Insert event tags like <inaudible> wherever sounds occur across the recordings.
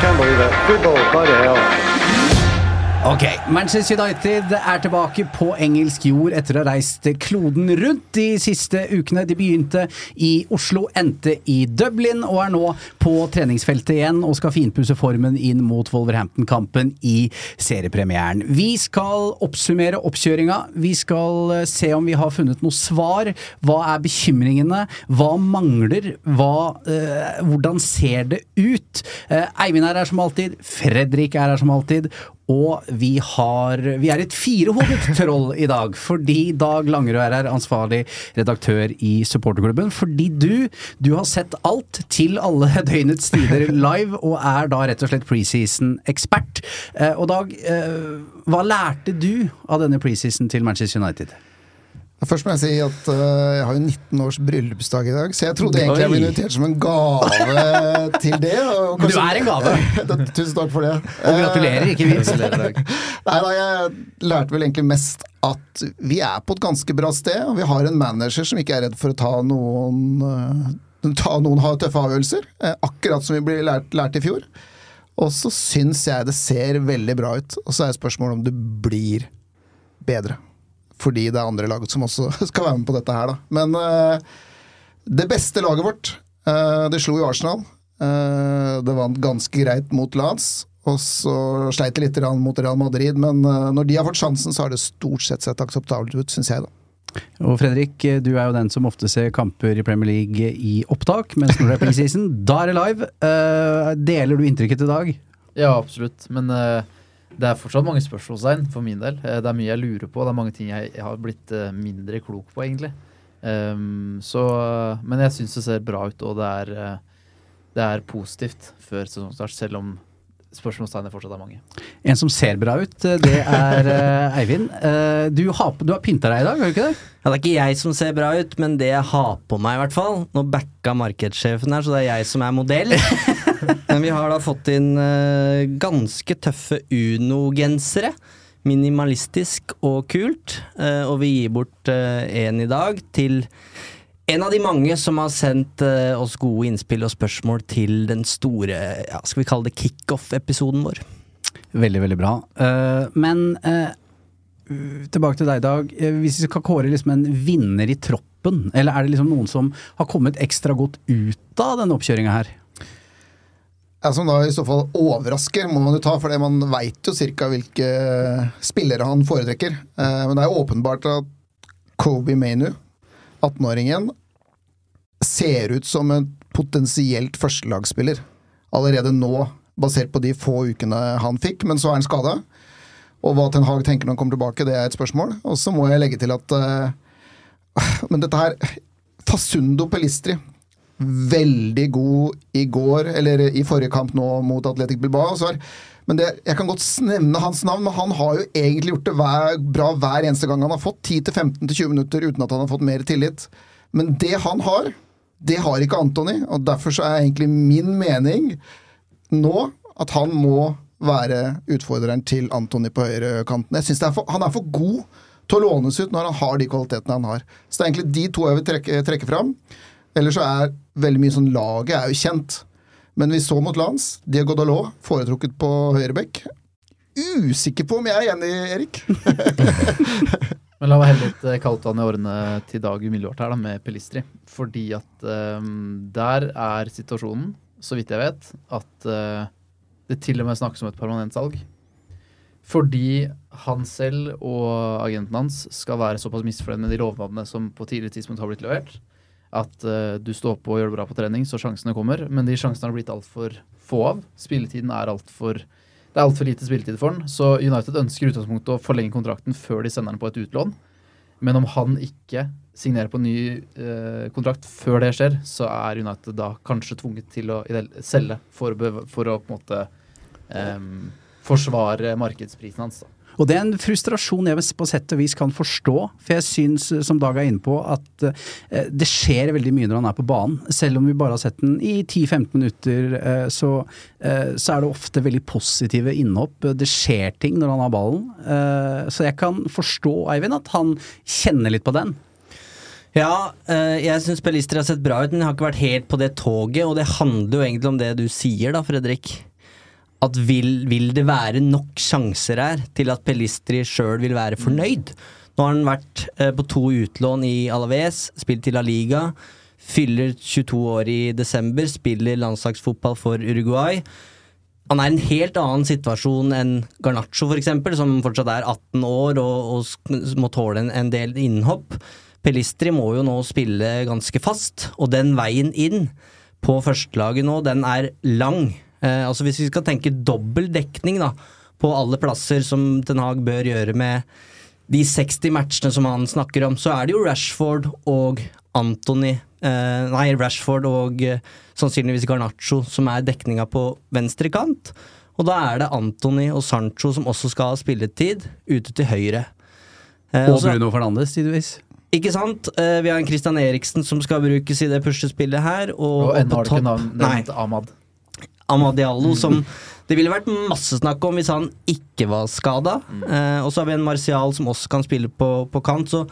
Can't believe it. Good ball, bloody hell. Ok, Manchester United er tilbake på engelsk jord etter å ha reist kloden rundt de siste ukene. De begynte i Oslo, endte i Dublin og er nå på treningsfeltet igjen og skal finpusse formen inn mot Wolverhampton-kampen i seriepremieren. Vi skal oppsummere oppkjøringa. Vi skal eh, se om vi har funnet noe svar. Hva er bekymringene? Hva mangler? Hva, eh, hvordan ser det ut? Eh, Eivind er her som alltid. Fredrik er her som alltid. Og vi har Vi er et firehodet troll i dag, fordi Dag Langerød er her, ansvarlig redaktør i supporterklubben. Fordi du, du har sett alt til alle <laughs> døgnets tider live, og er da rett og slett preseason-ekspert. Eh, og Dag, eh, hva lærte du av denne preseason til Manchester United? Først må jeg si at uh, jeg har jo 19 års bryllupsdag i dag, så jeg trodde egentlig jeg ble invitert som en gave til det. Men du er en gave! <laughs> Tusen takk for det. Og gratulerer, ikke minst. <laughs> Nei da, jeg lærte vel egentlig mest at vi er på et ganske bra sted, og vi har en manager som ikke er redd for å ta noen, uh, ta noen tøffe avgjørelser. Uh, akkurat som vi ble lært, lært i fjor. Og så syns jeg det ser veldig bra ut. Og så er spørsmålet om det blir bedre fordi det er andre lag som også <laughs> skal være med på dette her, da. Men uh, det beste laget vårt, uh, det slo jo Arsenal. Uh, det vant ganske greit mot Lance. Og så sleit det litt mot Real Madrid, men når de har fått sjansen, så har det stort sett sett akseptabelt ut, syns jeg, da. Og Fredrik, du er jo den som ofte ser kamper i Premier League i opptak, mens når det er preseason, <laughs> da er det live. deler du inntrykket i dag? Ja, absolutt. Men det er fortsatt mange spørsmålstegn for min del. Det er mye jeg lurer på. Det er mange ting jeg, jeg har blitt mindre klok på, egentlig. Um, så, men jeg syns det ser bra ut, og det er, det er positivt før sesongstart, selv om spørsmålstegnene fortsatt er mange. En som ser bra ut, det er Eivind. Du har, du har pynta deg i dag, har du ikke det? Ja, Det er ikke jeg som ser bra ut, men det jeg har på meg, i hvert fall. Nå backa markedssjefen her, så det er jeg som er modell. <laughs> men vi har da fått inn uh, ganske tøffe Uno-gensere. Minimalistisk og kult. Uh, og vi gir bort uh, en i dag til en av de mange som har sendt oss gode innspill og spørsmål til den store, ja, skal vi kalle det kickoff-episoden vår. Veldig, veldig bra. Men tilbake til deg, Dag. Hvis vi skal kåre liksom en vinner i troppen, eller er det liksom noen som har kommet ekstra godt ut av denne oppkjøringa her? Ja, Som da i så fall overrasker, må man jo ta, for man veit jo cirka hvilke spillere han foretrekker. Men det er åpenbart at Kobe Mainu 18-åringen ser ut som en potensielt førstelagsspiller allerede nå, basert på de få ukene han fikk, men så er han skada. Og hva Ten Hag tenker når han kommer tilbake, det er et spørsmål. Og så må jeg legge til at uh, Men dette her Fasundo Pelistri. Veldig god i går, eller i forrige kamp nå mot Atletic Bilbao. Så er, men det, Jeg kan godt nevne hans navn, men han har jo egentlig gjort det hver, bra hver eneste gang han har fått 10-15-20 minutter uten at han har fått mer tillit. Men det han har, det har ikke Antony, og derfor så er egentlig min mening nå at han må være utfordreren til Antony på høyrekanten. Jeg synes Han er for god til å lånes ut når han har de kvalitetene han har. Så det er egentlig de to jeg vil trekke, trekke fram. Ellers så er veldig mye sånn Laget er jo kjent. Men vi så mot Lans. Diego Dalot foretrukket på høyrebekk. Usikker på om jeg er enig, Erik. <laughs> Men la meg helle litt kaldt vann i årene til Dag umiddelbart her, da, med Pelistri. Fordi at um, der er situasjonen, så vidt jeg vet, at uh, det til og med snakkes om et permanent salg. Fordi han selv og agenten hans skal være såpass misfornøyd med de lovnadene som på tidligere tidspunkt har blitt levert, at uh, du står på og gjør det bra på trening, så sjansene kommer. Men de sjansene har blitt altfor få av. Spilletiden er altfor Det er altfor lite spilletid for den. Så United ønsker i utgangspunktet å forlenge kontrakten før de sender den på et utlån. Men om han ikke signerer på en ny uh, kontrakt før det skjer, så er United da kanskje tvunget til å selge for, å for å på en måte em, forsvare markedsprisen hans. da. Og det er en frustrasjon jeg på sett og vis kan forstå, for jeg syns, som Dag er inne på, at eh, det skjer veldig mye når han er på banen. Selv om vi bare har sett den i 10-15 minutter, eh, så, eh, så er det ofte veldig positive innhopp. Det skjer ting når han har ballen. Eh, så jeg kan forstå, Eivind, at han kjenner litt på den. Ja, eh, jeg syns Pellister har sett bra ut, men jeg har ikke vært helt på det toget. Og det handler jo egentlig om det du sier, da, Fredrik. At vil, vil det være nok sjanser her til at Pellistri sjøl vil være fornøyd? Nå har han vært eh, på to utlån i Alaves, spilt i La Liga. Fyller 22 år i desember, spiller landslagsfotball for Uruguay. Han er i en helt annen situasjon enn Garnaccio, for eksempel, som fortsatt er 18 år og, og må tåle en, en del innhopp. Pelistri må jo nå spille ganske fast, og den veien inn på førstelaget nå, den er lang. Eh, altså Hvis vi skal tenke dobbel dekning da, på alle plasser som Ten Hag bør gjøre med de 60 matchene som han snakker om, så er det jo Rashford og Anthony eh, Nei, Rashford og eh, sannsynligvis Garnaccio som er dekninga på venstre kant. Og da er det Anthony og Sancho som også skal ha spilletid, ute til høyre. Eh, Og også, Bruno Fernandes, tidvis. ikke sant? Eh, vi har en Christian Eriksen som skal brukes i det puslespillet her. Og, Og ennå har du på ikke topp- navn- Nei, Ahmad. Amad Diallo, som det ville vært masse snakk om hvis han ikke var skada. Eh, og så har vi en Martial som også kan spille på, på kant, så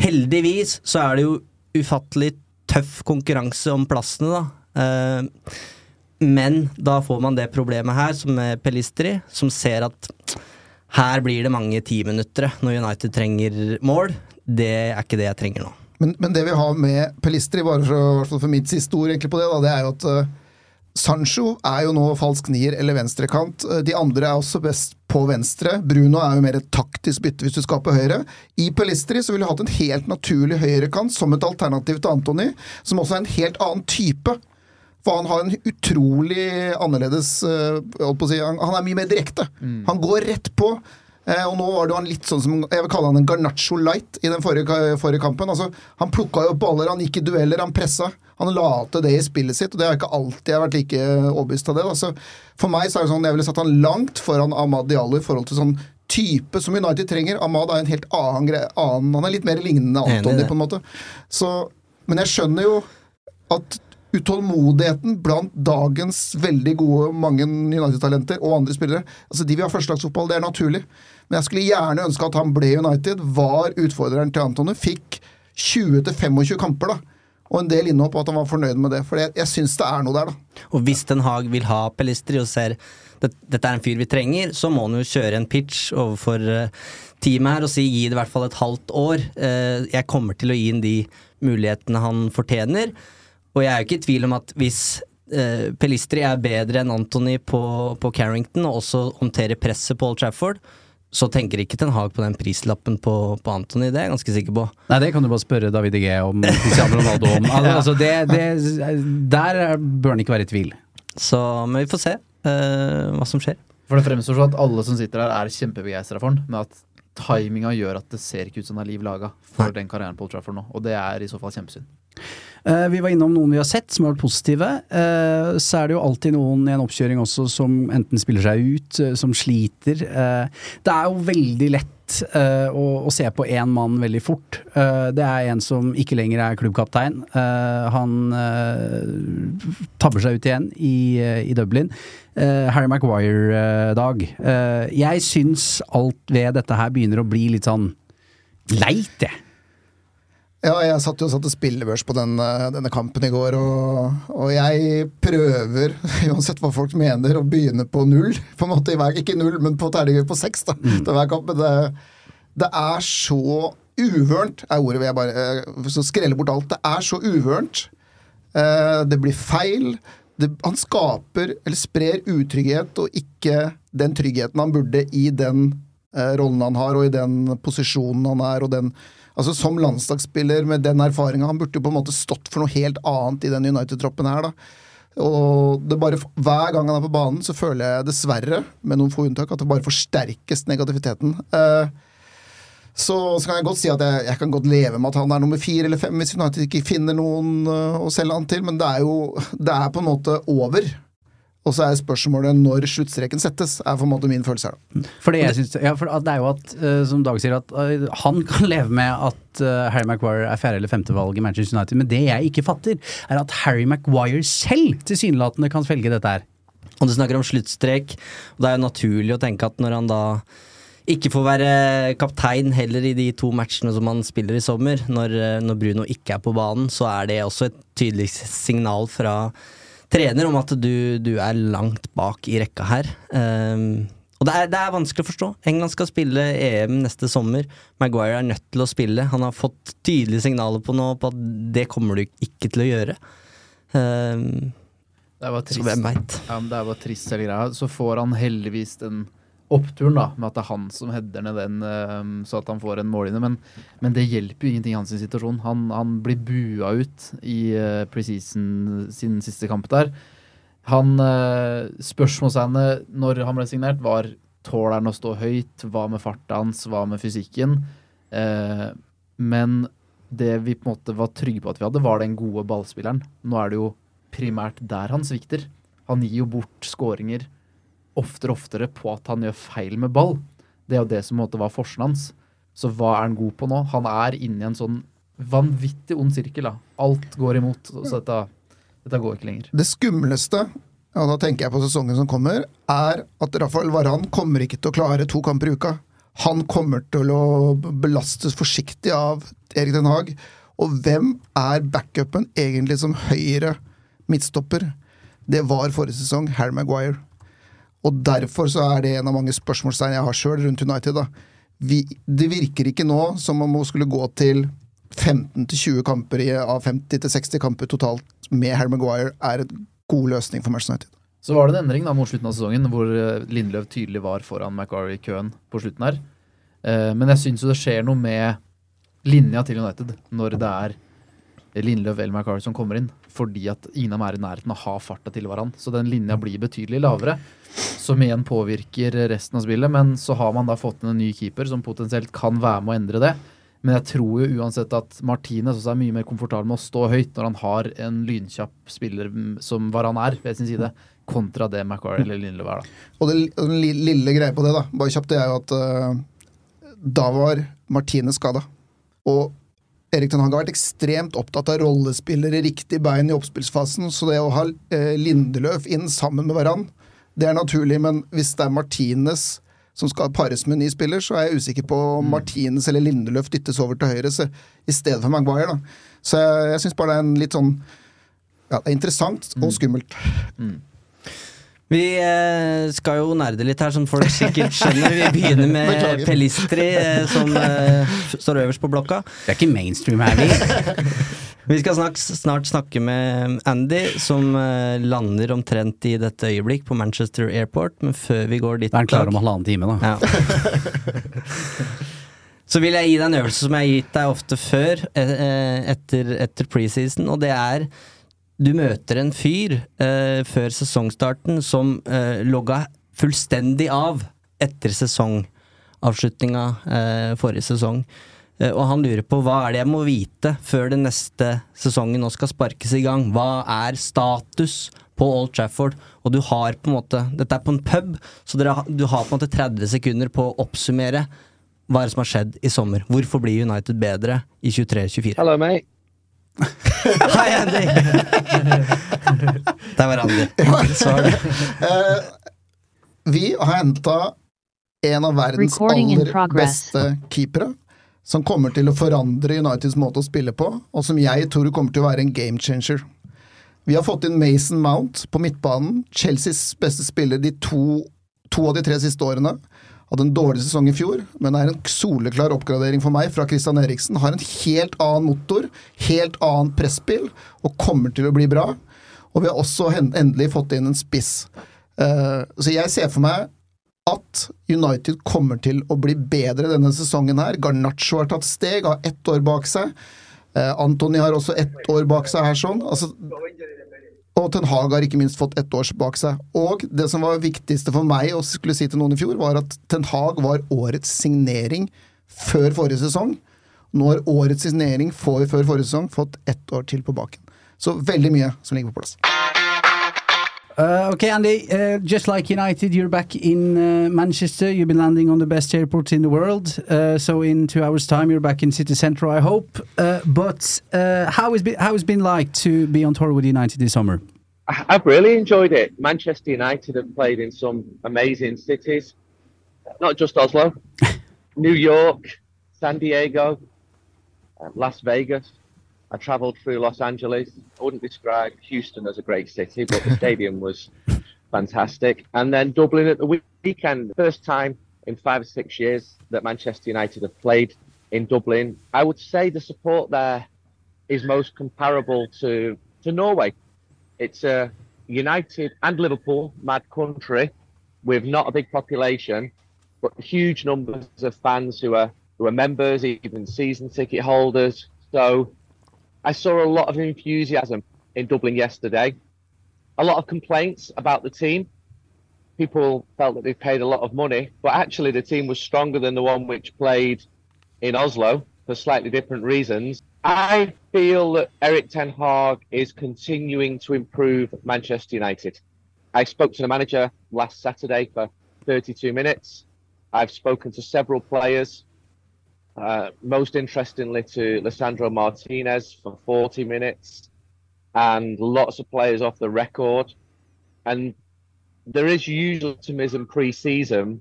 heldigvis så er det jo ufattelig tøff konkurranse om plassene, da. Eh, men da får man det problemet her, som med Pelistri, som ser at her blir det mange timinuttere når United trenger mål. Det er ikke det jeg trenger nå. Men, men det vi har med Pelistri, bare for, for mitt siste ord egentlig på det, da, det er jo at eh, Sancho er jo nå falsk nier eller venstrekant. Eh, De andre er også best på venstre. Bruno er jo mer et taktisk bytte hvis du skal på høyre. I Pelistri så ville du hatt en helt naturlig høyrekant som et alternativ til Antony, som også er en helt annen type. For han har en utrolig annerledes eh, holdt på å si, han, er mye mer direkte. Han går rett på. Eh, og nå var det jo han litt sånn som Jeg vil kalle han en Garnaccio light i den forrige, forrige kampen. Altså, han plukka jo opp baller, han gikk i dueller, han pressa. Han la til det i spillet sitt, og det har ikke alltid jeg vært like overbevist av det. Altså, for meg så er det sånn, jeg ville satt han langt foran Ahmad Diallo i forhold til sånn type som United trenger. Ahmad er en helt annen greie. Han er litt mer lignende Antony, på en måte. Så, men jeg skjønner jo at utålmodigheten blant dagens veldig gode mange United-talenter og andre spillere altså De vil ha førstelagsfotball, det er naturlig. Men jeg skulle gjerne ønske at han ble United, var utfordreren til Antony, fikk 20-25 kamper, da. Og en del innhopp, at han var fornøyd med det. For jeg, jeg syns det er noe der, da. Og hvis Den Haag vil ha Pelistri og ser at dette er en fyr vi trenger, så må han jo kjøre en pitch overfor eh, teamet her og si gi det i hvert fall et halvt år. Eh, jeg kommer til å gi ham de mulighetene han fortjener. Og jeg er jo ikke i tvil om at hvis eh, Pelistri er bedre enn Anthony på, på Carrington og også håndterer presset på Old Trafford, så tenker ikke Ten Hag på den prislappen på, på Anthony, det er jeg ganske sikker på. Nei, det kan du bare spørre David G om, <laughs> Cristiano Ronaldo om. Al altså, det, det, der bør han ikke være i tvil. Så, men vi får se uh, hva som skjer. For det fremstår sånn at alle som sitter her, er kjempebegeistra for han, men at timinga gjør at det ser ikke ut som det er liv laga for den karrieren på Old Trafford nå. Og det er i så fall kjempesynd. Eh, vi var innom noen vi har sett som har vært positive. Eh, så er det jo alltid noen i en oppkjøring også som enten spiller seg ut, eh, som sliter. Det er jo veldig lett å, å se på én mann veldig fort. Uh, det er en som ikke lenger er klubbkaptein. Uh, han tabber seg ut igjen i, i Dublin. Harry Maguire-dag. Jeg syns alt ved dette her begynner å bli litt sånn leit, jeg. Ja, jeg satt jo og satte spillebørs på den, eh, denne kampen i går, og, og jeg prøver, <laughs> uansett hva folk mener, å begynne på null. På en måte Ikke null, men på terninger på seks da, til hver kamp. Men det, det er så uvørent, er ordet jeg bare eh, så skreller bort alt. Det er så uvørent. Eh, det blir feil. det, Han skaper, eller sprer utrygghet, og ikke den tryggheten han burde i den rollen han har, og i den posisjonen han er, og den Altså Som landslagsspiller med den erfaringa, han burde jo på en måte stått for noe helt annet i den United-troppen her, da. Og det bare, Hver gang han er på banen, så føler jeg dessverre, med noen få unntak, at det bare forsterkes negativiteten. Eh, så, så kan jeg godt si at jeg, jeg kan godt leve med at han er nummer fire eller fem hvis United ikke finner noen eh, å selge han til, men det er jo det er på en måte over. Og så er spørsmålet når sluttstreken settes, er på en måte min følelse her. da. For det, jeg synes, ja, for det er jo at, eh, som Dag sier, at eh, han kan <laughs> leve med at eh, Harry Maguire er fjerde- eller femtevalg i Manchester United, men det jeg ikke fatter, er at Harry Maguire selv tilsynelatende kan svelge dette her. Og du snakker om sluttstrek, og det er jo naturlig å tenke at når han da ikke får være kaptein heller i de to matchene som han spiller i sommer, når, når Bruno ikke er på banen, så er det også et tydelig signal fra trener om at du, du er langt bak i rekka her. Um, og det er, det er vanskelig å forstå. England skal spille EM neste sommer. Maguire er nødt til å spille. Han har fått tydelige signaler på nå på at det kommer du ikke til å gjøre. Um, Det var så trist. hvem veit? Ja, det var trist hele greia. Så får han heldigvis den oppturen, da, med at det er han som header ned den, eh, så at han får en mållinje. Men, men det hjelper jo ingenting i hans situasjon. Han, han blir bua ut i uh, preseason sin siste kamp der. Han uh, Spørsmålstegnet når han ble signert, var tåler han å stå høyt? Hva med farta hans? Hva med fysikken? Eh, men det vi på en måte var trygge på at vi hadde, var den gode ballspilleren. Nå er det jo primært der han svikter. Han gir jo bort skåringer oftere og oftere på at han gjør feil med ball. Det er jo det som måtte var forsen hans. Så hva er han god på nå? Han er inne i en sånn vanvittig ond sirkel. da. Alt går imot. Så dette, dette går ikke lenger. Det skumleste, og da tenker jeg på sesongen som kommer, er at Rafael Varan kommer ikke til å klare to kamper i uka. Han kommer til å belastes forsiktig av Erik Den Haag. Og hvem er backupen egentlig som høyre midtstopper? Det var forrige sesong Harry Maguire. Og derfor så er det en av mange spørsmålstegn jeg har sjøl rundt United. da. Vi, det virker ikke nå som om man skulle gå til 15-20 kamper i, av 50-60 kamper totalt med Harry Maguire er en god løsning for Manchester United. Så var det en endring da mot slutten av sesongen, hvor eh, Lindløv tydelig var foran Macquarie i køen på slutten her. Eh, Men jeg syns jo det skjer noe med linja til United når det er Lindløv eller McCarthy kommer inn. Fordi at ingen av dem er i nærheten av å ha farta til hverandre. Så den linja blir betydelig lavere, som igjen påvirker resten av spillet. Men så har man da fått inn en ny keeper som potensielt kan være med å endre det. Men jeg tror jo uansett at Martinez også er mye mer komfortabel med å stå høyt når han har en lynkjapp spiller som Varan er ved sin side, kontra det Macquarie eller Lindløv er. da. Og den li- lille greia på det, da, bare kjapt, det er jo at uh, da var Martinez skada. Og Erik Ten Hag har vært ekstremt opptatt av rollespillere, riktig bein i oppspillsfasen, så det å ha eh, Lindeløf inn sammen med Varan, det er naturlig, men hvis det er Martinez som skal pares med en ny spiller, så er jeg usikker på om Martinez eller Lindeløf dyttes over til høyre så, i stedet for Maguire. Da. Så jeg, jeg syns bare det er en litt sånn ja, det er interessant og skummelt. Vi eh, skal jo nerde litt her, som folk sikkert skjønner. Vi begynner med Beklager. Pelistri, eh, som eh, står øverst på blokka. Det er ikke mainstream her, vi. <laughs> Vi skal snart, snart snakke med Andy, som lander omtrent i dette øyeblikk på Manchester Airport. Men før vi går dit Da er han klar om halvannen time, da. Ja. <laughs> Så vil jeg gi deg en øvelse som jeg har gitt deg ofte før, etter, etter preseason, og det er du møter en fyr eh, før sesongstarten som eh, logga fullstendig av etter sesongavslutninga eh, forrige sesong. Eh, og han lurer på hva er det jeg må vite før den neste sesongen nå skal sparkes i gang. Hva er status på Old Trafford? Og du har på en måte Dette er på en pub, så dere, du har på en måte 30 sekunder på å oppsummere hva er det som har skjedd i sommer. Hvorfor blir United bedre i 23-24? Hello, mate. Hei, Andy! Der var Andy. Svar. <laughs> Eh, vi har henta en av verdens aller beste keepere. Som kommer til å forandre Uniteds måte å spille på, og som jeg tror kommer til å være en game changer. Vi har fått inn Mason Mount på midtbanen. Chelseas beste spiller de to, to av de tre siste årene. Hadde en dårlig sesong i fjor, men er en soleklar oppgradering for meg fra Christian Eriksen. Har en helt annen motor, helt annen presspill, og kommer til å bli bra. Og vi har også endelig fått inn en spiss. Eh, så jeg ser for meg at United kommer til å bli bedre denne sesongen her. Garnaccio har tatt steg, har ett år bak seg. Eh, Antony har også ett år bak seg her, sånn. Altså, og Ten Hag har ikke minst fått ett års bak seg. Og det som var viktigste for meg å skulle si til noen i fjor, var at Ten Hag var årets signering før forrige sesong. Nå har årets signering for, før forrige sesong fått ett år til på baken. Så veldig mye som ligger på plass. Uh, okay, Andy, uh, just like United, you're back in uh, Manchester. You've been landing on the best airport in the world. Uh, so in two hours' time, you're back in city centre, I hope. Uh, but uh, how has been how has been like to be on tour with United this summer? I've really enjoyed it. Manchester United have played in some amazing cities, not just Oslo, <laughs> New York, San Diego, uh, Las Vegas. I travelled through Los Angeles. I wouldn't describe Houston as a great city, but the <laughs> stadium was fantastic. And then Dublin at the week- weekend, first time in five or six years that Manchester United have played in Dublin. I would say the support there is most comparable to to Norway. It's a United and Liverpool mad country with not a big population, but huge numbers of fans who are who are members, even season ticket holders. So I saw a lot of enthusiasm in Dublin yesterday. A lot of complaints about the team. People felt that they paid a lot of money, but actually the team was stronger than the one which played in Oslo for slightly different reasons. I feel that Eric Ten Hag is continuing to improve Manchester United. I spoke to the manager last Saturday for 32 minutes. I've spoken to several players, uh, most interestingly to Lissandro Martinez for 40 minutes, and lots of players off the record. And there is usual optimism pre-season,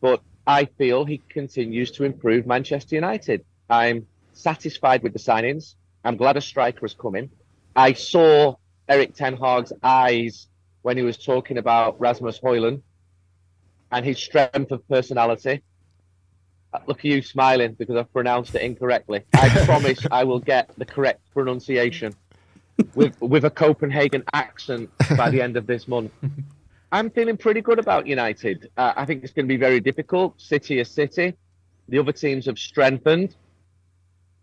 but I feel he continues to improve Manchester United. I'm satisfied with the signings. I'm glad a striker has come in. I saw Eric Ten Hag's eyes when he was talking about Rasmus Hoyland and his strength of personality. Uh, Look at you smiling because I've pronounced it incorrectly. I <laughs> promise I will get the correct pronunciation with with a Copenhagen accent by the end of this month. I'm feeling pretty good about United. Uh, I think it's going to be very difficult. City is City. The other teams have strengthened.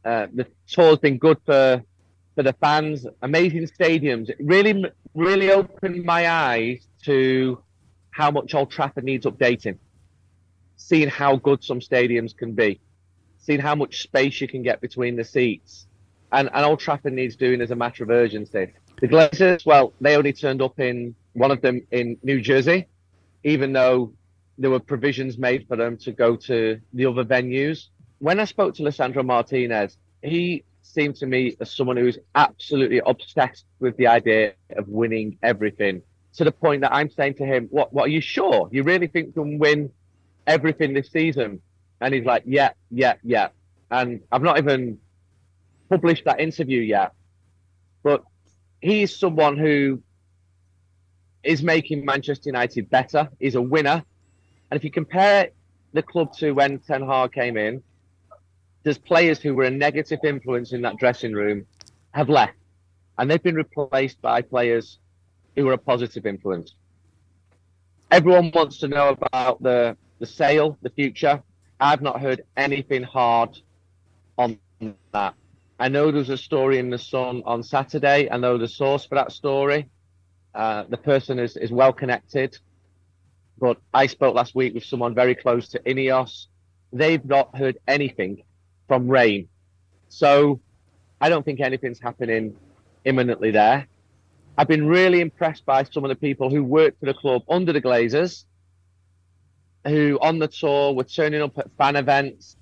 Uh, the tour's been good for for the fans. Amazing stadiums. It really, really opened my eyes to how much Old Trafford needs updating. Seeing how good some stadiums can be, seeing how much space you can get between the seats, and, and Old Trafford needs doing as a matter of urgency. The Glazers, well, they only turned up in one of them in New Jersey, even though there were provisions made for them to go to the other venues. When I spoke to Lissandro Martinez, he seemed to me as someone who's absolutely obsessed with the idea of winning everything to the point that I'm saying to him, "What? What are you sure? You really think you can win everything this season?" And he's like, "Yeah, yeah, yeah." And I've not even published that interview yet, but he's someone who is making Manchester United better. He's a winner, and if you compare the club to when Ten Hag came in, there's players who were a negative influence in that dressing room have left, and they've been replaced by players who are a positive influence. Everyone wants to know about the the sale, the future. I've not heard anything hard on that. I know there's a story in the Sun on Saturday. I know the source for that story. Uh, the person is, is well connected. But I spoke last week with someone very close to Ineos. They've not heard anything from Rain. So I don't think anything's happening imminently there. I've been really impressed by some of the people who worked for the club under the Glazers, who on the tour were turning up at fan events.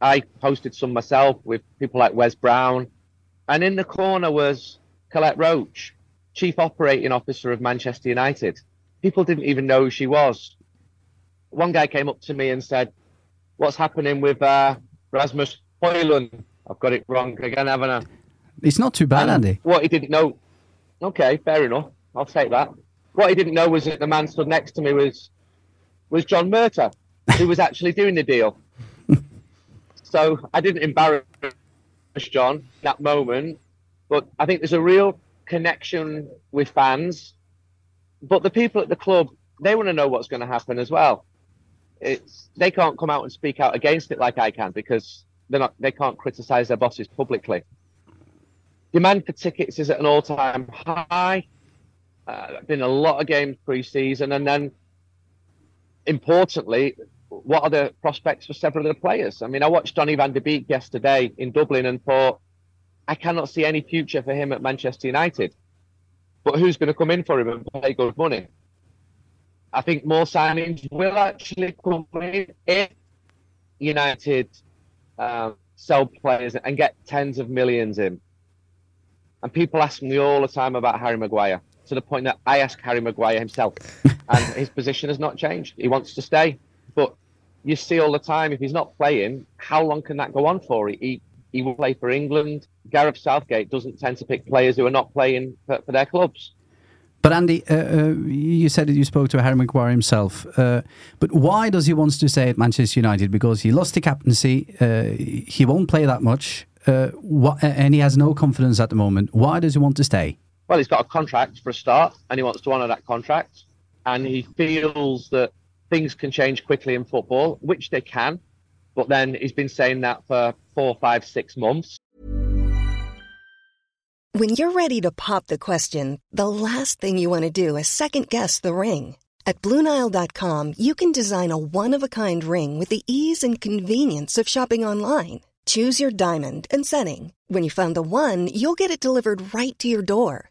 I hosted some myself with people like Wes Brown. And in the corner was Colette Roach, Chief Operating Officer of Manchester United. People didn't even know who she was. One guy came up to me and said, What's happening with uh, Rasmus Hoyland? I've got it wrong again, haven't I? It's not too bad, And Andy. What he didn't know. Okay, fair enough. I'll take that. What he didn't know was that the man stood next to me was was John Murta, who was actually doing the deal. <laughs> so I didn't embarrass John that moment, but I think there's a real connection with fans, but the people at the club they want to know what's going to happen as well. It's they can't come out and speak out against it like I can because they're not they can't criticize their bosses publicly. Demand for tickets is at an all-time high. Uh, been a lot of games pre-season, and then importantly, what are the prospects for several of the players? I mean, I watched Donny van de Beek yesterday in Dublin and thought, I cannot see any future for him at Manchester United. But who's going to come in for him and pay good money? I think more signings will actually come in if United um, sell players and get tens of millions in. And people ask me all the time about Harry Maguire to the point that I ask Harry Maguire himself, <laughs> and his position has not changed. He wants to stay, but you see all the time if he's not playing, how long can that go on for? He he will play for England. Gareth Southgate doesn't tend to pick players who are not playing for, for their clubs. But Andy, uh, uh, you said that you spoke to Harry Maguire himself. Uh, but why does he want to stay at Manchester United? Because he lost the captaincy. Uh, he won't play that much, uh, and he has no confidence at the moment. Why does he want to stay? Well, he's got a contract for a start, and he wants to honour that contract. And he feels that things can change quickly in football, which they can. But then he's been saying that for four, five, six months. When you're ready to pop the question, the last thing you want to do is second guess the ring. At Bluenile.com, you can design a one of a kind ring with the ease and convenience of shopping online. Choose your diamond and setting. When you find the one, you'll get it delivered right to your door.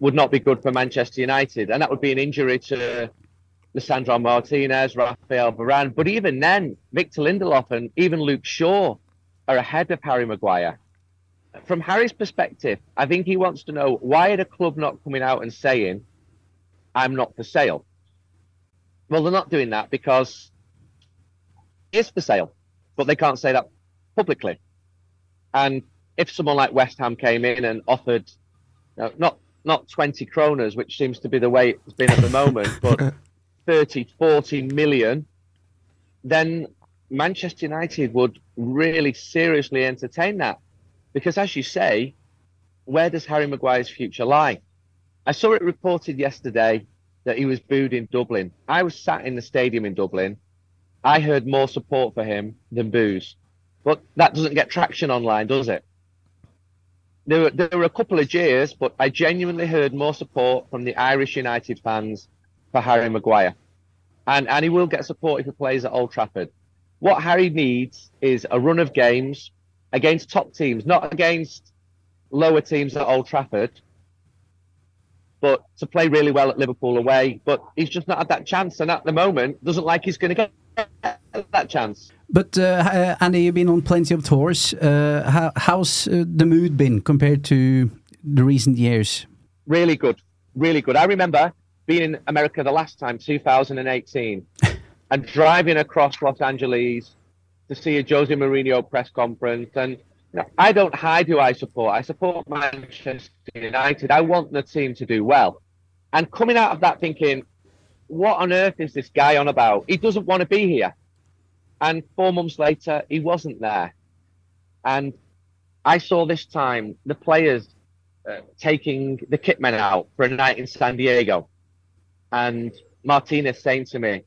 would not be good for Manchester United, and that would be an injury to Lissandro Martinez, Rafael Varane. But even then, Victor Lindelof and even Luke Shaw are ahead of Harry Maguire. From Harry's perspective, I think he wants to know why the club not coming out and saying, I'm not for sale? Well, they're not doing that because it's for sale, but they can't say that publicly. And if someone like West Ham came in and offered, you know, not not 20 kroners, which seems to be the way it's been at the moment, <laughs> but 30, 40 million, then Manchester United would really seriously entertain that. Because as you say, where does Harry Maguire's future lie? I saw it reported yesterday that he was booed in Dublin. I was sat in the stadium in Dublin. I heard more support for him than boos. But that doesn't get traction online, does it? There were, there were a couple of jeers, but I genuinely heard more support from the Irish United fans for Harry Maguire. And, and he will get support if he plays at Old Trafford. What Harry needs is a run of games against top teams, not against lower teams at Old Trafford, but to play really well at Liverpool away. But he's just not had that chance, and at the moment, doesn't like he's going to get that chance. But uh, Andy, you've been on plenty of tours. Uh, how, how's uh, the mood been compared to the recent years? Really good, really good. I remember being in America the last time, 2018, <laughs> and driving across Los Angeles to see a Jose Mourinho press conference. And you know, I don't hide who I support. I support Manchester United. I want the team to do well. And coming out of that thinking, what on earth is this guy on about? He doesn't want to be here. And four months later, he wasn't there. And I saw this time the players uh, taking the kitmen out for a night in San Diego. And Martinez saying to me,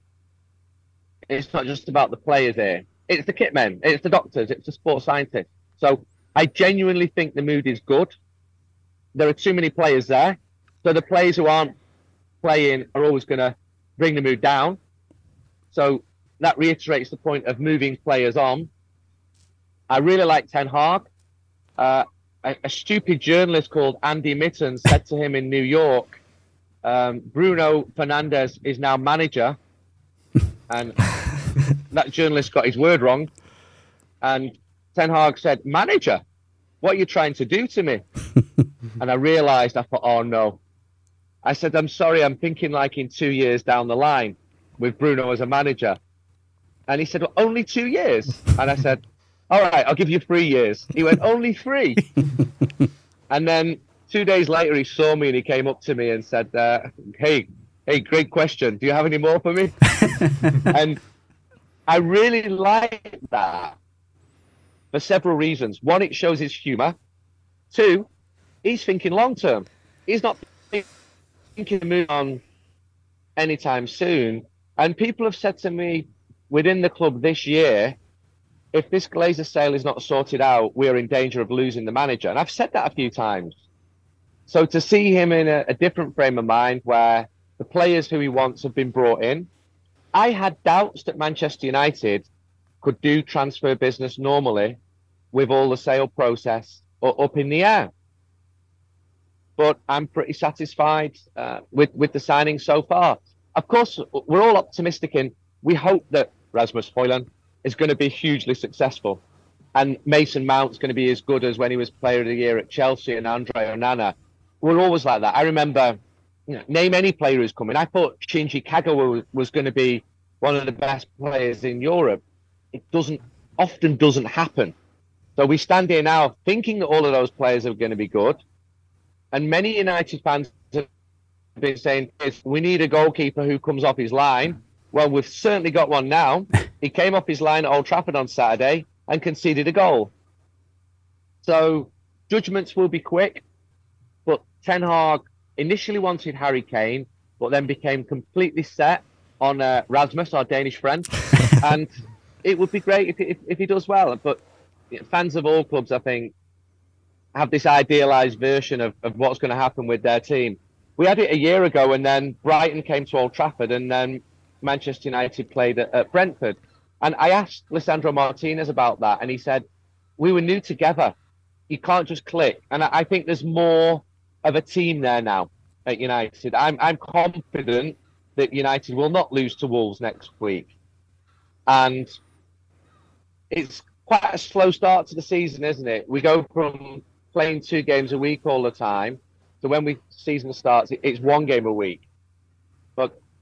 it's not just about the players here. It's the kitmen, it's the doctors, it's the sports scientists. So I genuinely think the mood is good. There are too many players there. So the players who aren't playing are always going to bring the mood down. So that reiterates the point of moving players on. I really like Ten Hag. Uh, a, a, stupid journalist called Andy Mitten said to him in New York, um, Bruno Fernandez is now manager. <laughs> And that journalist got his word wrong. And Ten Hag said, Manager, what are you trying to do to me? <laughs> and I realized, I thought, oh no. I said, I'm sorry, I'm thinking like in two years down the line with Bruno as a manager. And he said, well, only two years. And I said, all right, I'll give you three years. He went, only three. <laughs> and then two days later, he saw me and he came up to me and said, uh, hey, hey, great question. Do you have any more for me? <laughs> and I really like that for several reasons. One, it shows his humor. Two, he's thinking long term. He's not thinking to move on anytime soon. And people have said to me within the club this year, if this Glazer sale is not sorted out, we're in danger of losing the manager. And I've said that a few times. So to see him in a, a different frame of mind where the players who he wants have been brought in, I had doubts that Manchester United could do transfer business normally with all the sale process up in the air. But I'm pretty satisfied uh, with, with the signing so far. Of course, we're all optimistic and we hope that Rasmus Højlund is going to be hugely successful. And Mason Mount's going to be as good as when he was player of the year at Chelsea and Andre Onana. We're always like that. I remember, you know, name any player who's coming. I thought Shinji Kagawa was, was going to be one of the best players in Europe. It doesn't often doesn't happen. So we stand here now thinking that all of those players are going to be good. And many United fans have been saying, we need a goalkeeper who comes off his line. Well, we've certainly got one now. <laughs> He came off his line at Old Trafford on Saturday and conceded a goal. So judgments will be quick, but Ten Hag initially wanted Harry Kane, but then became completely set on uh, Rasmus, our Danish friend. <laughs> and it would be great if, if, if he does well. But fans of all clubs, I think, have this idealized version of, of what's going to happen with their team. We had it a year ago, and then Brighton came to Old Trafford, and then Manchester United played at, at Brentford. And I asked Lisandro Martinez about that, and he said, We were new together. You can't just click. And I, I think there's more of a team there now at United. I'm, I'm confident that United will not lose to Wolves next week. And it's quite a slow start to the season, isn't it? We go from playing two games a week all the time to when we season starts, it's one game a week.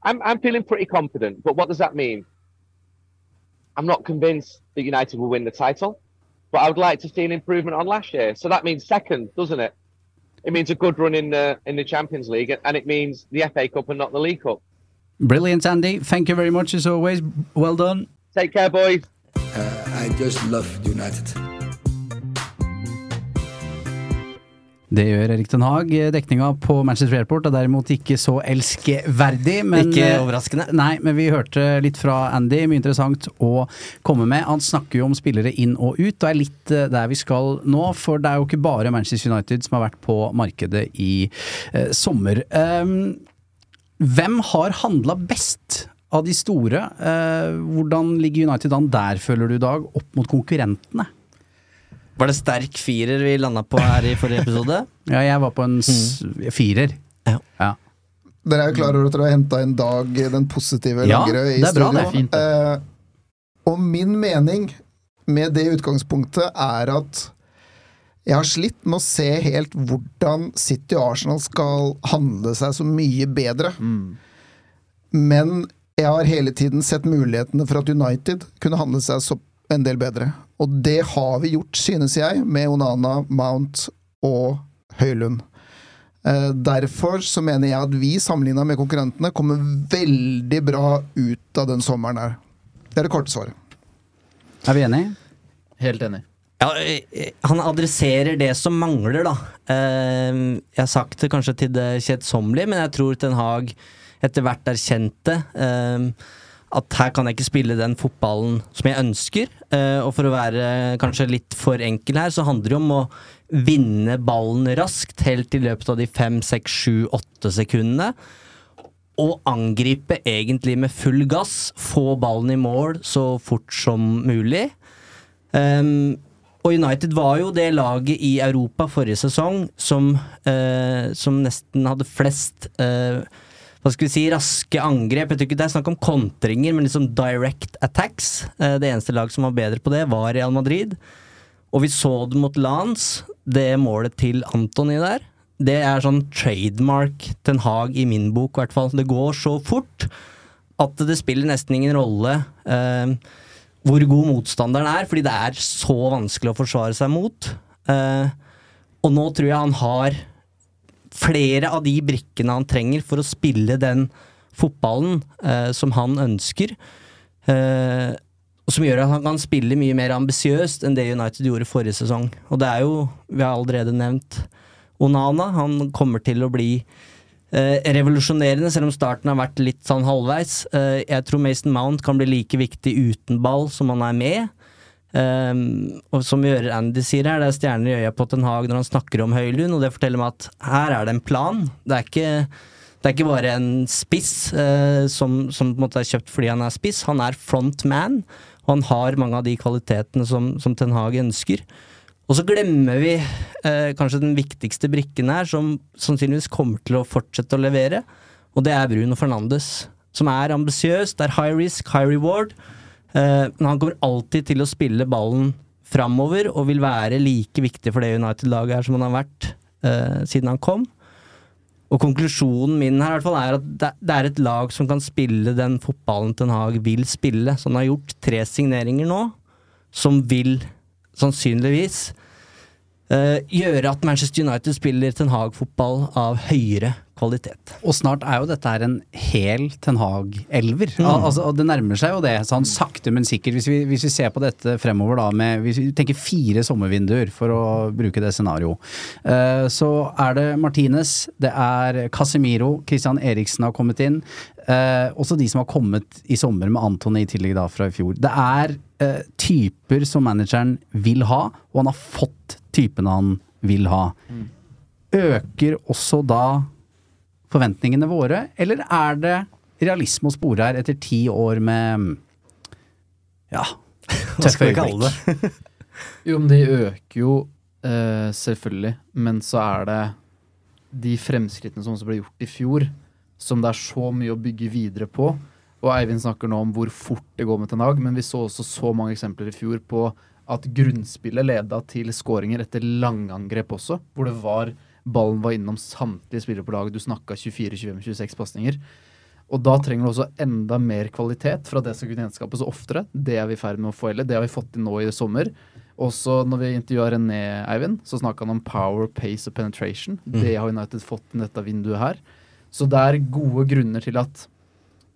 But I'm, I'm feeling pretty confident. But what does that mean? I'm not convinced that United will win the title, but I would like to see an improvement on last year. So that means second, doesn't it? It means a good run in the in the Champions League, and it means the FA Cup and not the League Cup. Brilliant, Andy. Thank you very much as always. Well done. Take care, boys. Uh, I just love United. Det gjør Erik Den Haag. Dekninga på Manchester Airport er derimot ikke så elskeverdig. Men, ikke overraskende. Nei, men vi hørte litt fra Andy. Mye interessant å komme med. Han snakker jo om spillere inn og ut, og er litt eh, der vi skal nå. For det er jo ikke bare Manchester United som har vært på markedet i eh, sommer. Um, hvem har handla best av de store? Uh, hvordan ligger United an der, føler du i dag, opp mot konkurrentene? Var det sterk firer vi landa på her i forrige episode? <laughs> Ja, jeg var på en s firer. Ja. Ja. Dere er jo klar over at dere har henta en Dag den positive Ja, Langerød i det er bra, studio. det er fint, Eh, og min mening med det utgangspunktet er at jeg har slitt med å se helt hvordan City og Arsenal skal handle seg så mye bedre. Men jeg har hele tiden sett mulighetene for at United kunne handle seg så en del bedre. Og det har vi gjort, synes jeg, med Onana, Mount og Høylund. Eh, derfor så mener jeg at vi, sammenligna med konkurrentene, kommer veldig bra ut av den sommeren her. Det er det korte svaret. Er vi enige? Helt enig. Ja, eh, han adresserer det som mangler, da. Eh, Jeg har sagt det kanskje til det kjedsommelige, men jeg tror Ten Hag etter hvert erkjente eh, at her kan jeg ikke spille den fotballen som jeg ønsker. Eh, Og for å være kanskje litt for enkel her, så handler det om å vinne ballen raskt, helt i løpet av de fem, seks, sju, åtte sekundene. Og angripe egentlig med full gass, få ballen i mål så fort som mulig. Um, og United var jo det laget i Europa forrige sesong som, uh, som nesten hadde flest eh, hva skal vi si, raske angrep. Jeg tror ikke det er snakk om kontringer, men liksom direct attacks. Eh, det eneste lag som var bedre på det, var Real Madrid. Og vi så det mot Lans, det målet til Antony der. Det er sånn trademark Ten Hag i min bok, i hvert fall. Det går så fort at det spiller nesten ingen rolle. Eh, hvor god motstanderen er, fordi det er så vanskelig å forsvare seg mot. Eh, og nå tror jeg han har flere av de brikkene han trenger for å spille den fotballen eh, som han ønsker. Eh, og som gjør at han kan spille mye mer ambisiøst enn det United gjorde forrige sesong. Og det er jo, vi har allerede nevnt Onana. Han kommer til å bli Eh, revolusjonerende, selv om starten har vært litt sånn halvveis. Eh, jeg tror Mason Mount kan bli like viktig uten ball som han er med. Eh, og som Andy sier her, det er stjerner i øya på Ten Hag når han snakker om Høylund, og det forteller meg at her er det en plan. Det er ikke, det er ikke bare en spiss uh, som, som på en måte er kjøpt fordi han er spiss, han er front man, og han har mange av de kvalitetene som, som Ten Hag ønsker. Og så glemmer vi uh, kanskje den viktigste brikken her, som sannsynligvis kommer til å fortsette å levere, og det er Bruno Fernandes. Som er ambisiøs, det er high risk, high reward, men han kommer alltid til å spille ballen framover, og vil være like viktig for det United-laget her som han har vært eh, siden han kom. Og konklusjonen min her hvert fall er at det, det er et lag som kan spille den fotballen Ten Hag vil spille. Så han har gjort tre signeringer nå, som vil sannsynligvis eh, gjøre at Manchester United spiller Ten Hag-fotball av høyere kvalitet. Og snart er jo dette her en hel Ten Hag-elver. Mm. Al altså, det nærmer seg jo det, sånn sakte, men sikkert. Hvis vi, hvis vi ser på dette fremover da med Hvis vi tenker fire sommervinduer, for å bruke det scenarioet, uh, så er det Martinez, det er Casemiro, Christian Eriksen har kommet inn. Uh, også de som har kommet i sommer med Antony i tillegg da fra i fjor. Det er uh, typer som manageren vil ha, og han har fått typene han vil ha. Øker også da forventningene våre, eller er det realisme å spore her etter ti år med ja, <laughs> tøffe øyeblikk? <laughs> Jo, men de øker jo uh, selvfølgelig, men så er det de fremskrittene som også ble gjort i fjor, som det er så mye å bygge videre på. Og Eivind snakker nå om hvor fort det går med Ten Hag, men vi så også så mange eksempler i fjor på at grunnspillet leda til skåringer etter langangrep også, hvor det var ballen var innom samtlige spillere på laget. Du snakka 24-25-26 pasninger. Og da trenger du også enda mer kvalitet fra det som kunne gjenskapes oftere. Det er vi i ferd med å få heller. Det har vi fått til nå i sommer. Også når vi intervjua René Eivind, så snakka han om power, pace og penetration. Mm. Det har United fått i dette vinduet her. Så det er gode grunner til at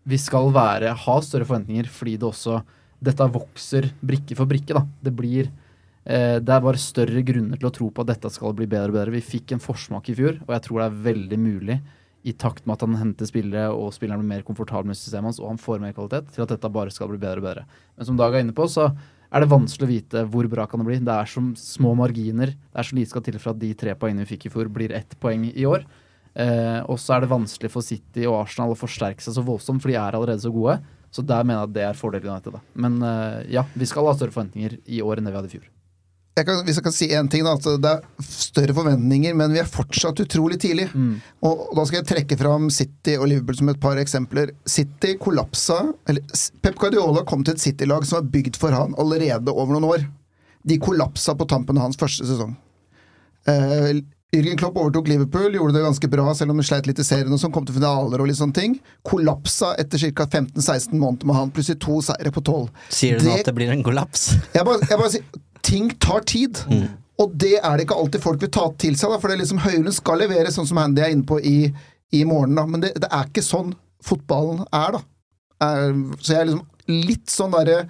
vi skal være, ha større forventninger, fordi det også Dette vokser brikke for brikke, da. Det blir Det er bare større grunner til å tro på at dette skal bli bedre og bedre. Vi fikk en forsmak i fjor, og jeg tror det er veldig mulig i takt med at han henter spillere og spilleren blir mer komfortabel med systemet hans og han får mer kvalitet, til at dette bare skal bli bedre og bedre. Men som Dag er inne på, så er det vanskelig å vite hvor bra kan det bli. Det er som små marginer. Det er så lite skal til for at de tre poengene vi fikk i fjor, blir ett poeng i år. Eh, og så er det vanskelig for City og Arsenal å forsterke seg så voldsomt, for de er allerede så gode. Så der mener jeg at det er fordelen. Men eh, ja, vi skal ha større forventninger i år enn det vi hadde i fjor. Jeg kan, hvis jeg kan si én ting, da, at det er større forventninger, men vi er fortsatt utrolig tidlig. Og, og da skal jeg trekke fram City og Liverpool som et par eksempler. City kollapsa eller Pep Guardiola kom til et City-lag som var bygd for han allerede over noen år. De kollapsa på tampen av hans første sesong. Uh, Jürgen Klopp overtok Liverpool, gjorde det ganske bra, selv om de sleit litt i serien og sånn, kom til finaler og litt sånne ting. Kollapsa etter ca. 15-16 måneder med han, plutselig to seire på tolv. Sier du nå at det blir en kollaps? Jeg bare, jeg bare sier, ting tar tid. Og det er det ikke alltid folk vil ta til seg, da, for det er liksom Høylund skal levere, sånn som Handy er inne på i, i morgen. Da. Men det, det er ikke sånn fotballen er, da. Er, så jeg er liksom litt sånn derre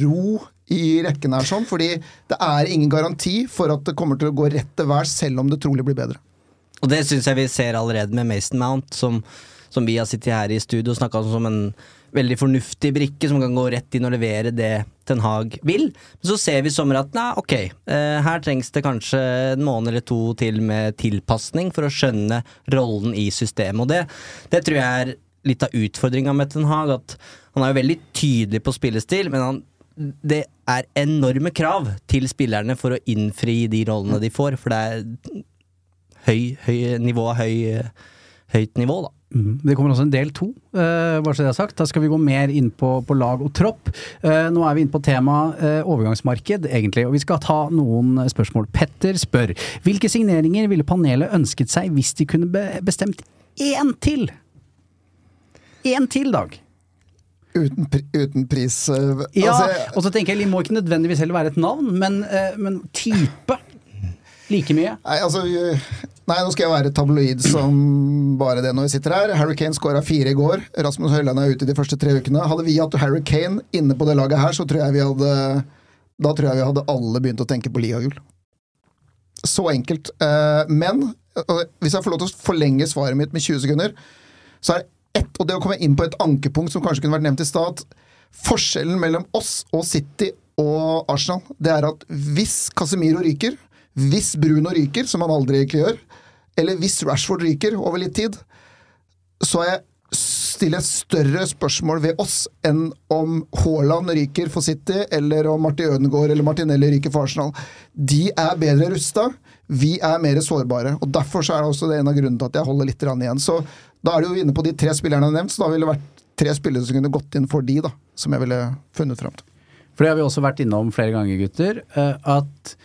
ro i rekken her, sånn, fordi det er ingen garanti for at det kommer til å gå rett til værs, selv om det trolig blir bedre. Og det syns jeg vi ser allerede med Mason Mount, som, som vi har sittet her i studio og snakka om som en veldig fornuftig brikke som kan gå rett inn og levere det Ten Hag vil. Men så ser vi i sommer at nei, ok, eh, her trengs det kanskje en måned eller to til med tilpasning for å skjønne rollen i systemet. Og det, det tror jeg er litt av utfordringa med Ten Hag, at han er jo veldig tydelig på spillestil, men han det er enorme krav til spillerne for å innfri de rollene de får, for det er høy, høy nivå av høy, høyt nivå, da. Mhm. Det kommer også en del to, uh, bare så det er sagt. Da skal vi gå mer inn på, på lag og tropp. Uh, nå er vi inne på temaet uh, overgangsmarked, egentlig, og vi skal ta noen spørsmål. Petter spør hvilke signeringer ville panelet ønsket seg hvis de kunne be bestemt én til? Én til, Dag. Uten, pri, uten pris eh, Ja, altså, og så tenker jeg, det må ikke nødvendigvis heller være et navn, men, men type. Like mye. Nei, altså Nei, nå skal jeg være tabloid som bare det når vi sitter her. Harry Kane skåra fire i går. Rasmus Høyland er ute de første tre ukene. Hadde vi hatt Harry Kane inne på det laget her, så tror jeg vi hadde Da tror jeg vi hadde alle begynt å tenke på ligagull. Så enkelt. Eh, Men hvis jeg får lov til å forlenge svaret mitt med 20 sekunder, så er det ett, og det å komme inn på et ankepunkt som kanskje kunne vært nevnt i stad Forskjellen mellom oss og City og Arsenal, det er at hvis Casemiro ryker, hvis Bruno ryker, som han aldri egentlig gjør, eller hvis Rashford ryker over litt tid, så er jeg stiller jeg større spørsmål ved oss enn om Haaland ryker for City, eller om Martin Ødegaard eller Martinelli ryker for Arsenal. De er bedre rusta, vi er mer sårbare. og Derfor så er det også det en av grunnene til at jeg holder litt igjen. Så Da er du jo inne på de tre spillerne jeg har nevnt, så da ville det vært tre spillere som kunne gått inn for de, da, som jeg ville funnet fram til. For det har vi også vært innom flere ganger, gutter. eh, At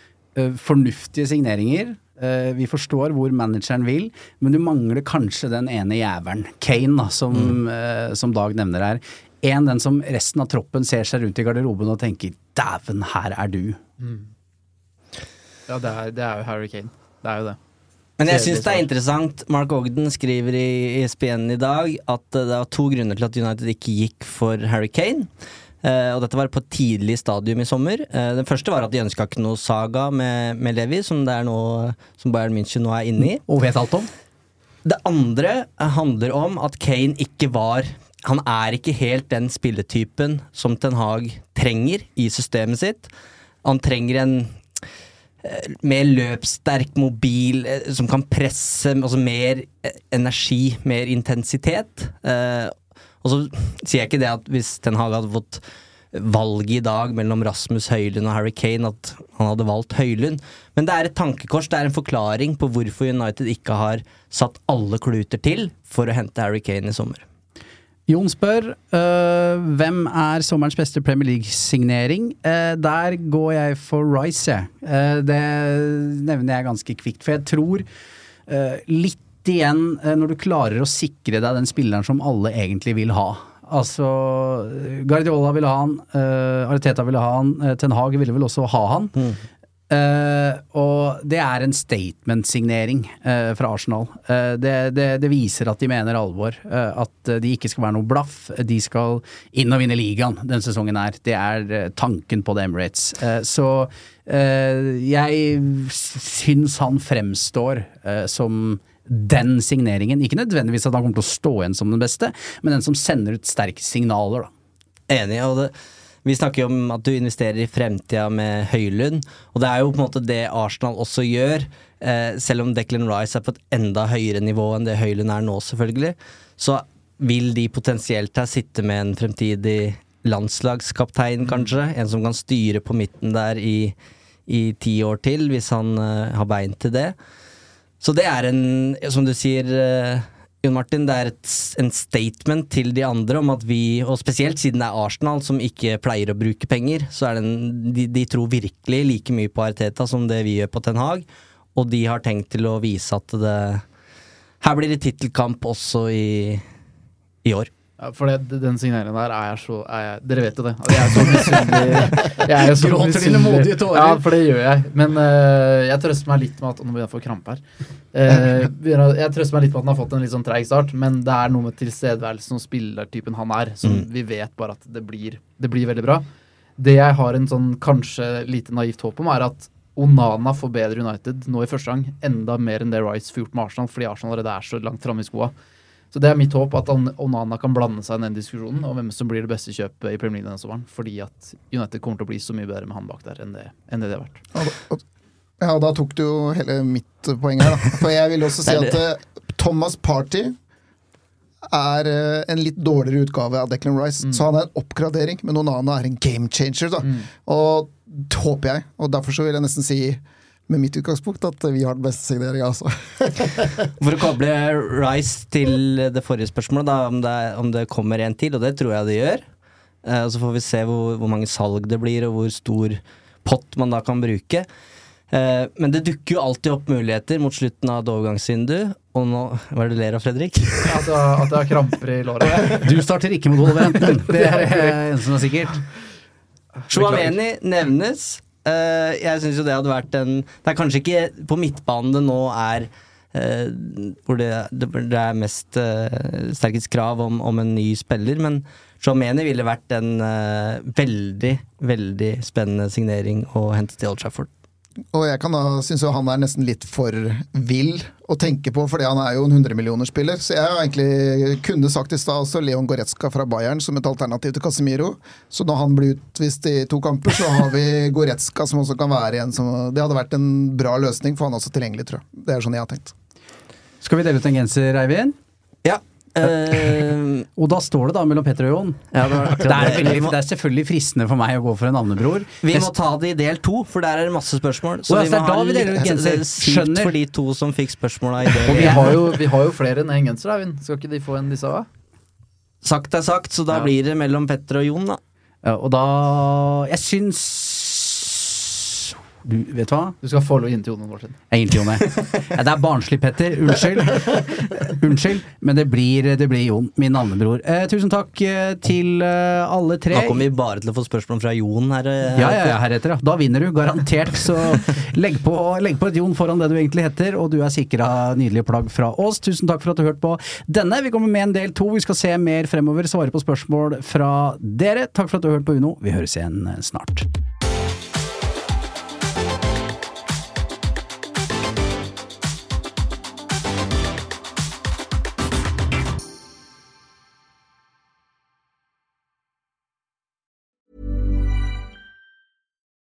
fornuftige signeringer eh, Vi forstår hvor manageren vil, men du mangler kanskje den ene jævelen, Kane, da, som, mm. som Dag nevner her. En, den som resten av troppen ser seg rundt i garderoben og tenker 'dæven, her er du'. Ja, det er, det er jo Harry Kane. Det er jo det. Men jeg syns det er interessant. Mark Ogden skriver i ESPN i dag at eh, det var to grunner til at United ikke gikk for Harry Kane. Eh, og dette var på et tidlig stadium i sommer. Eh, den første var at de ønska ikke noe saga med, med Levi, som, det er noe, som Bayern München nå er inne i. Og vet alt om. Det andre handler om at Kane ikke var Han er ikke helt den spilletypen som Ten Hag trenger i systemet sitt. Han trenger en eh, mer løpssterk mobil som kan presse altså mer energi, mer intensitet. Og så sier jeg ikke det at hvis Ten Hag hadde fått valget i dag mellom Rasmus Høylund og Harry Kane, at han hadde valgt Høylund. Men det er et tankekors, det er en forklaring på hvorfor United ikke har satt alle kluter til for å hente Harry Kane i sommer. Jon spør øh, hvem er sommerens beste Premier League-signering. Eh, der går jeg for Rice, jeg. Eh, det nevner jeg ganske kvikt, for jeg tror øh, litt igjen eh, når du klarer å sikre deg den spilleren som alle egentlig vil ha. Altså Guardiola ville ha han, uh, Ariteta ville ha han, uh, Ten Hag ville vel også ha han. Eh, og det er en statement-signering uh, fra Arsenal. Uh, det, det, det viser at de mener alvor. eh, at de ikke skal være noe blaff. De skal inn og vinne ligaen denne sesongen her. Det er eh, tanken på The Emirates. Eh, så eh, jeg syns han fremstår eh, som den signeringen. Ikke nødvendigvis at han kommer til å stå igjen som den beste, men den som sender ut sterke signaler, da. Enig. og det, Vi snakker jo om at du investerer i fremtida med Høylund, og det er jo på en måte det Arsenal også gjør. Eh, selv om Declan Rice er på et enda høyere nivå enn det Høylund er nå, selvfølgelig, så vil de potensielt her sitte med en fremtidig landslagskaptein, kanskje. En som kan styre på midten der i, i ti år til, hvis han eh, har bein til det. Så det er en, som du sier, eh, Jon Martin, det er et, en statement til de andre om at vi, og spesielt siden det er Arsenal som ikke pleier å bruke penger, så er det en, de, de tror virkelig like mye på Arteta som det vi gjør på Ten Hag, og de har tenkt til å vise at det Her blir det tittelkamp også i, i år. For det, den signeringen der er jeg så er jeg, Dere vet jo det. Jeg er så misunnelig. Er Gråter dine modige tårer. Ja, for det gjør jeg. Men uh, jeg trøster meg litt med at Nå begynner jeg å få krampe her. <laughs> Uh, jeg trøster meg litt med at han har fått en litt sånn treig start, men det er noe med tilstedeværelsen og spillertypen han er, som Mm. vi vet bare at det blir, det blir veldig bra. Det jeg har en sånn kanskje lite naivt håp om, er at Onana får bedre United nå i første gang, enda mer enn det Rice får gjort med Arsenal, fordi Arsenal allerede er så langt framme i skoa. Så det er mitt håp, at Onana kan blande seg i den diskusjonen om hvem som blir det beste kjøpet i Premier League denne sommeren. Fordi at United kommer til å bli så mye bedre med han bak der enn det, enn det de har vært. Og- og- Ja, da tok du jo hele mitt poeng her, da. For jeg vil også si at eh, Thomas Party er eh, en litt dårligere utgave av Declan Rice. Så han er en oppgradering, men Onana er en game changer. Da. Og det håper jeg, og derfor så vil jeg nesten si med mitt utgangspunkt at vi har den beste signeringa, altså. <laughs> For å koble Rice til det forrige spørsmålet, da, om det, om det kommer en til, og det tror jeg det gjør. Eh, og så får vi se hvor, hvor mange salg det blir, og hvor stor pott man da kan bruke. Eh, men det dukker jo alltid opp muligheter mot slutten av et overgangsvindu. Og nå Hva er det du ler av, Fredrik? <laughs> At jeg, har kramper i låret. <laughs> Du starter ikke mot Wolverhampton. Det er det eneste som er sikkert. Chouameni nevnes. Eh, jeg syns jo det hadde vært en Det er kanskje ikke på midtbanen det nå er eh, hvor det, det, er mest uh, sterkest krav om, om en ny spiller, men Chouameni ville vært en eh, veldig, veldig spennende signering å hente til Old Trafford. Og jeg kan da synes jo han er nesten litt for vill å tenke på, fordi han er jo en 100-millionerspiller. Så jeg har egentlig kunne sagt i stad også Leon Goretzka fra Bayern som et alternativ til Casemiro. Så når han blir utvist i to kamper, så har vi <laughs> Goretzka som også kan være en som Det hadde vært en bra løsning, for han er også tilgjengelig, tror jeg. Det er sånn jeg har tenkt. Skal vi dele ut en genser, Eivind? Eh, Og da står det da mellom Petter og Jon. ja, det, Det er, det. det er selvfølgelig fristende for meg å gå for en navnebror. Vi må ta det i del to, for der er det masse spørsmål. Så oh, ja, vi må ha vi litt det Skjønner. for de to som fikk spørsmåla i del Og vi har jo, vi har jo flere enn én genser, Eivind. Skal ikke de få en disse òg? Sagt er sagt, så da Ja. blir det mellom Petter og Jon, da. Ja, og da Jeg syns Du, vet hva? Du skal få lov inn til Jon Martin. Egentlig Jon, Jone. Ja, det er barnslig, Petter. Unnskyld. <laughs> Unnskyld, men det blir, det blir Jon, min navnebror. Eh, tusen takk eh, til eh, alle tre. Nå kommer vi bare til å få spørsmål fra Jon her. eh, Ja, ja, ja, heretter, ja. Da vinner du, garantert. Så legg på, legg på et Jon foran det du egentlig heter, og du er sikra nydelige plagg fra oss. Tusen takk for at du hørte på denne. Vi kommer med en del to. Vi skal se mer fremover, svare på spørsmål fra dere. Takk for at du har hørt på Uno. Vi høres igjen snart.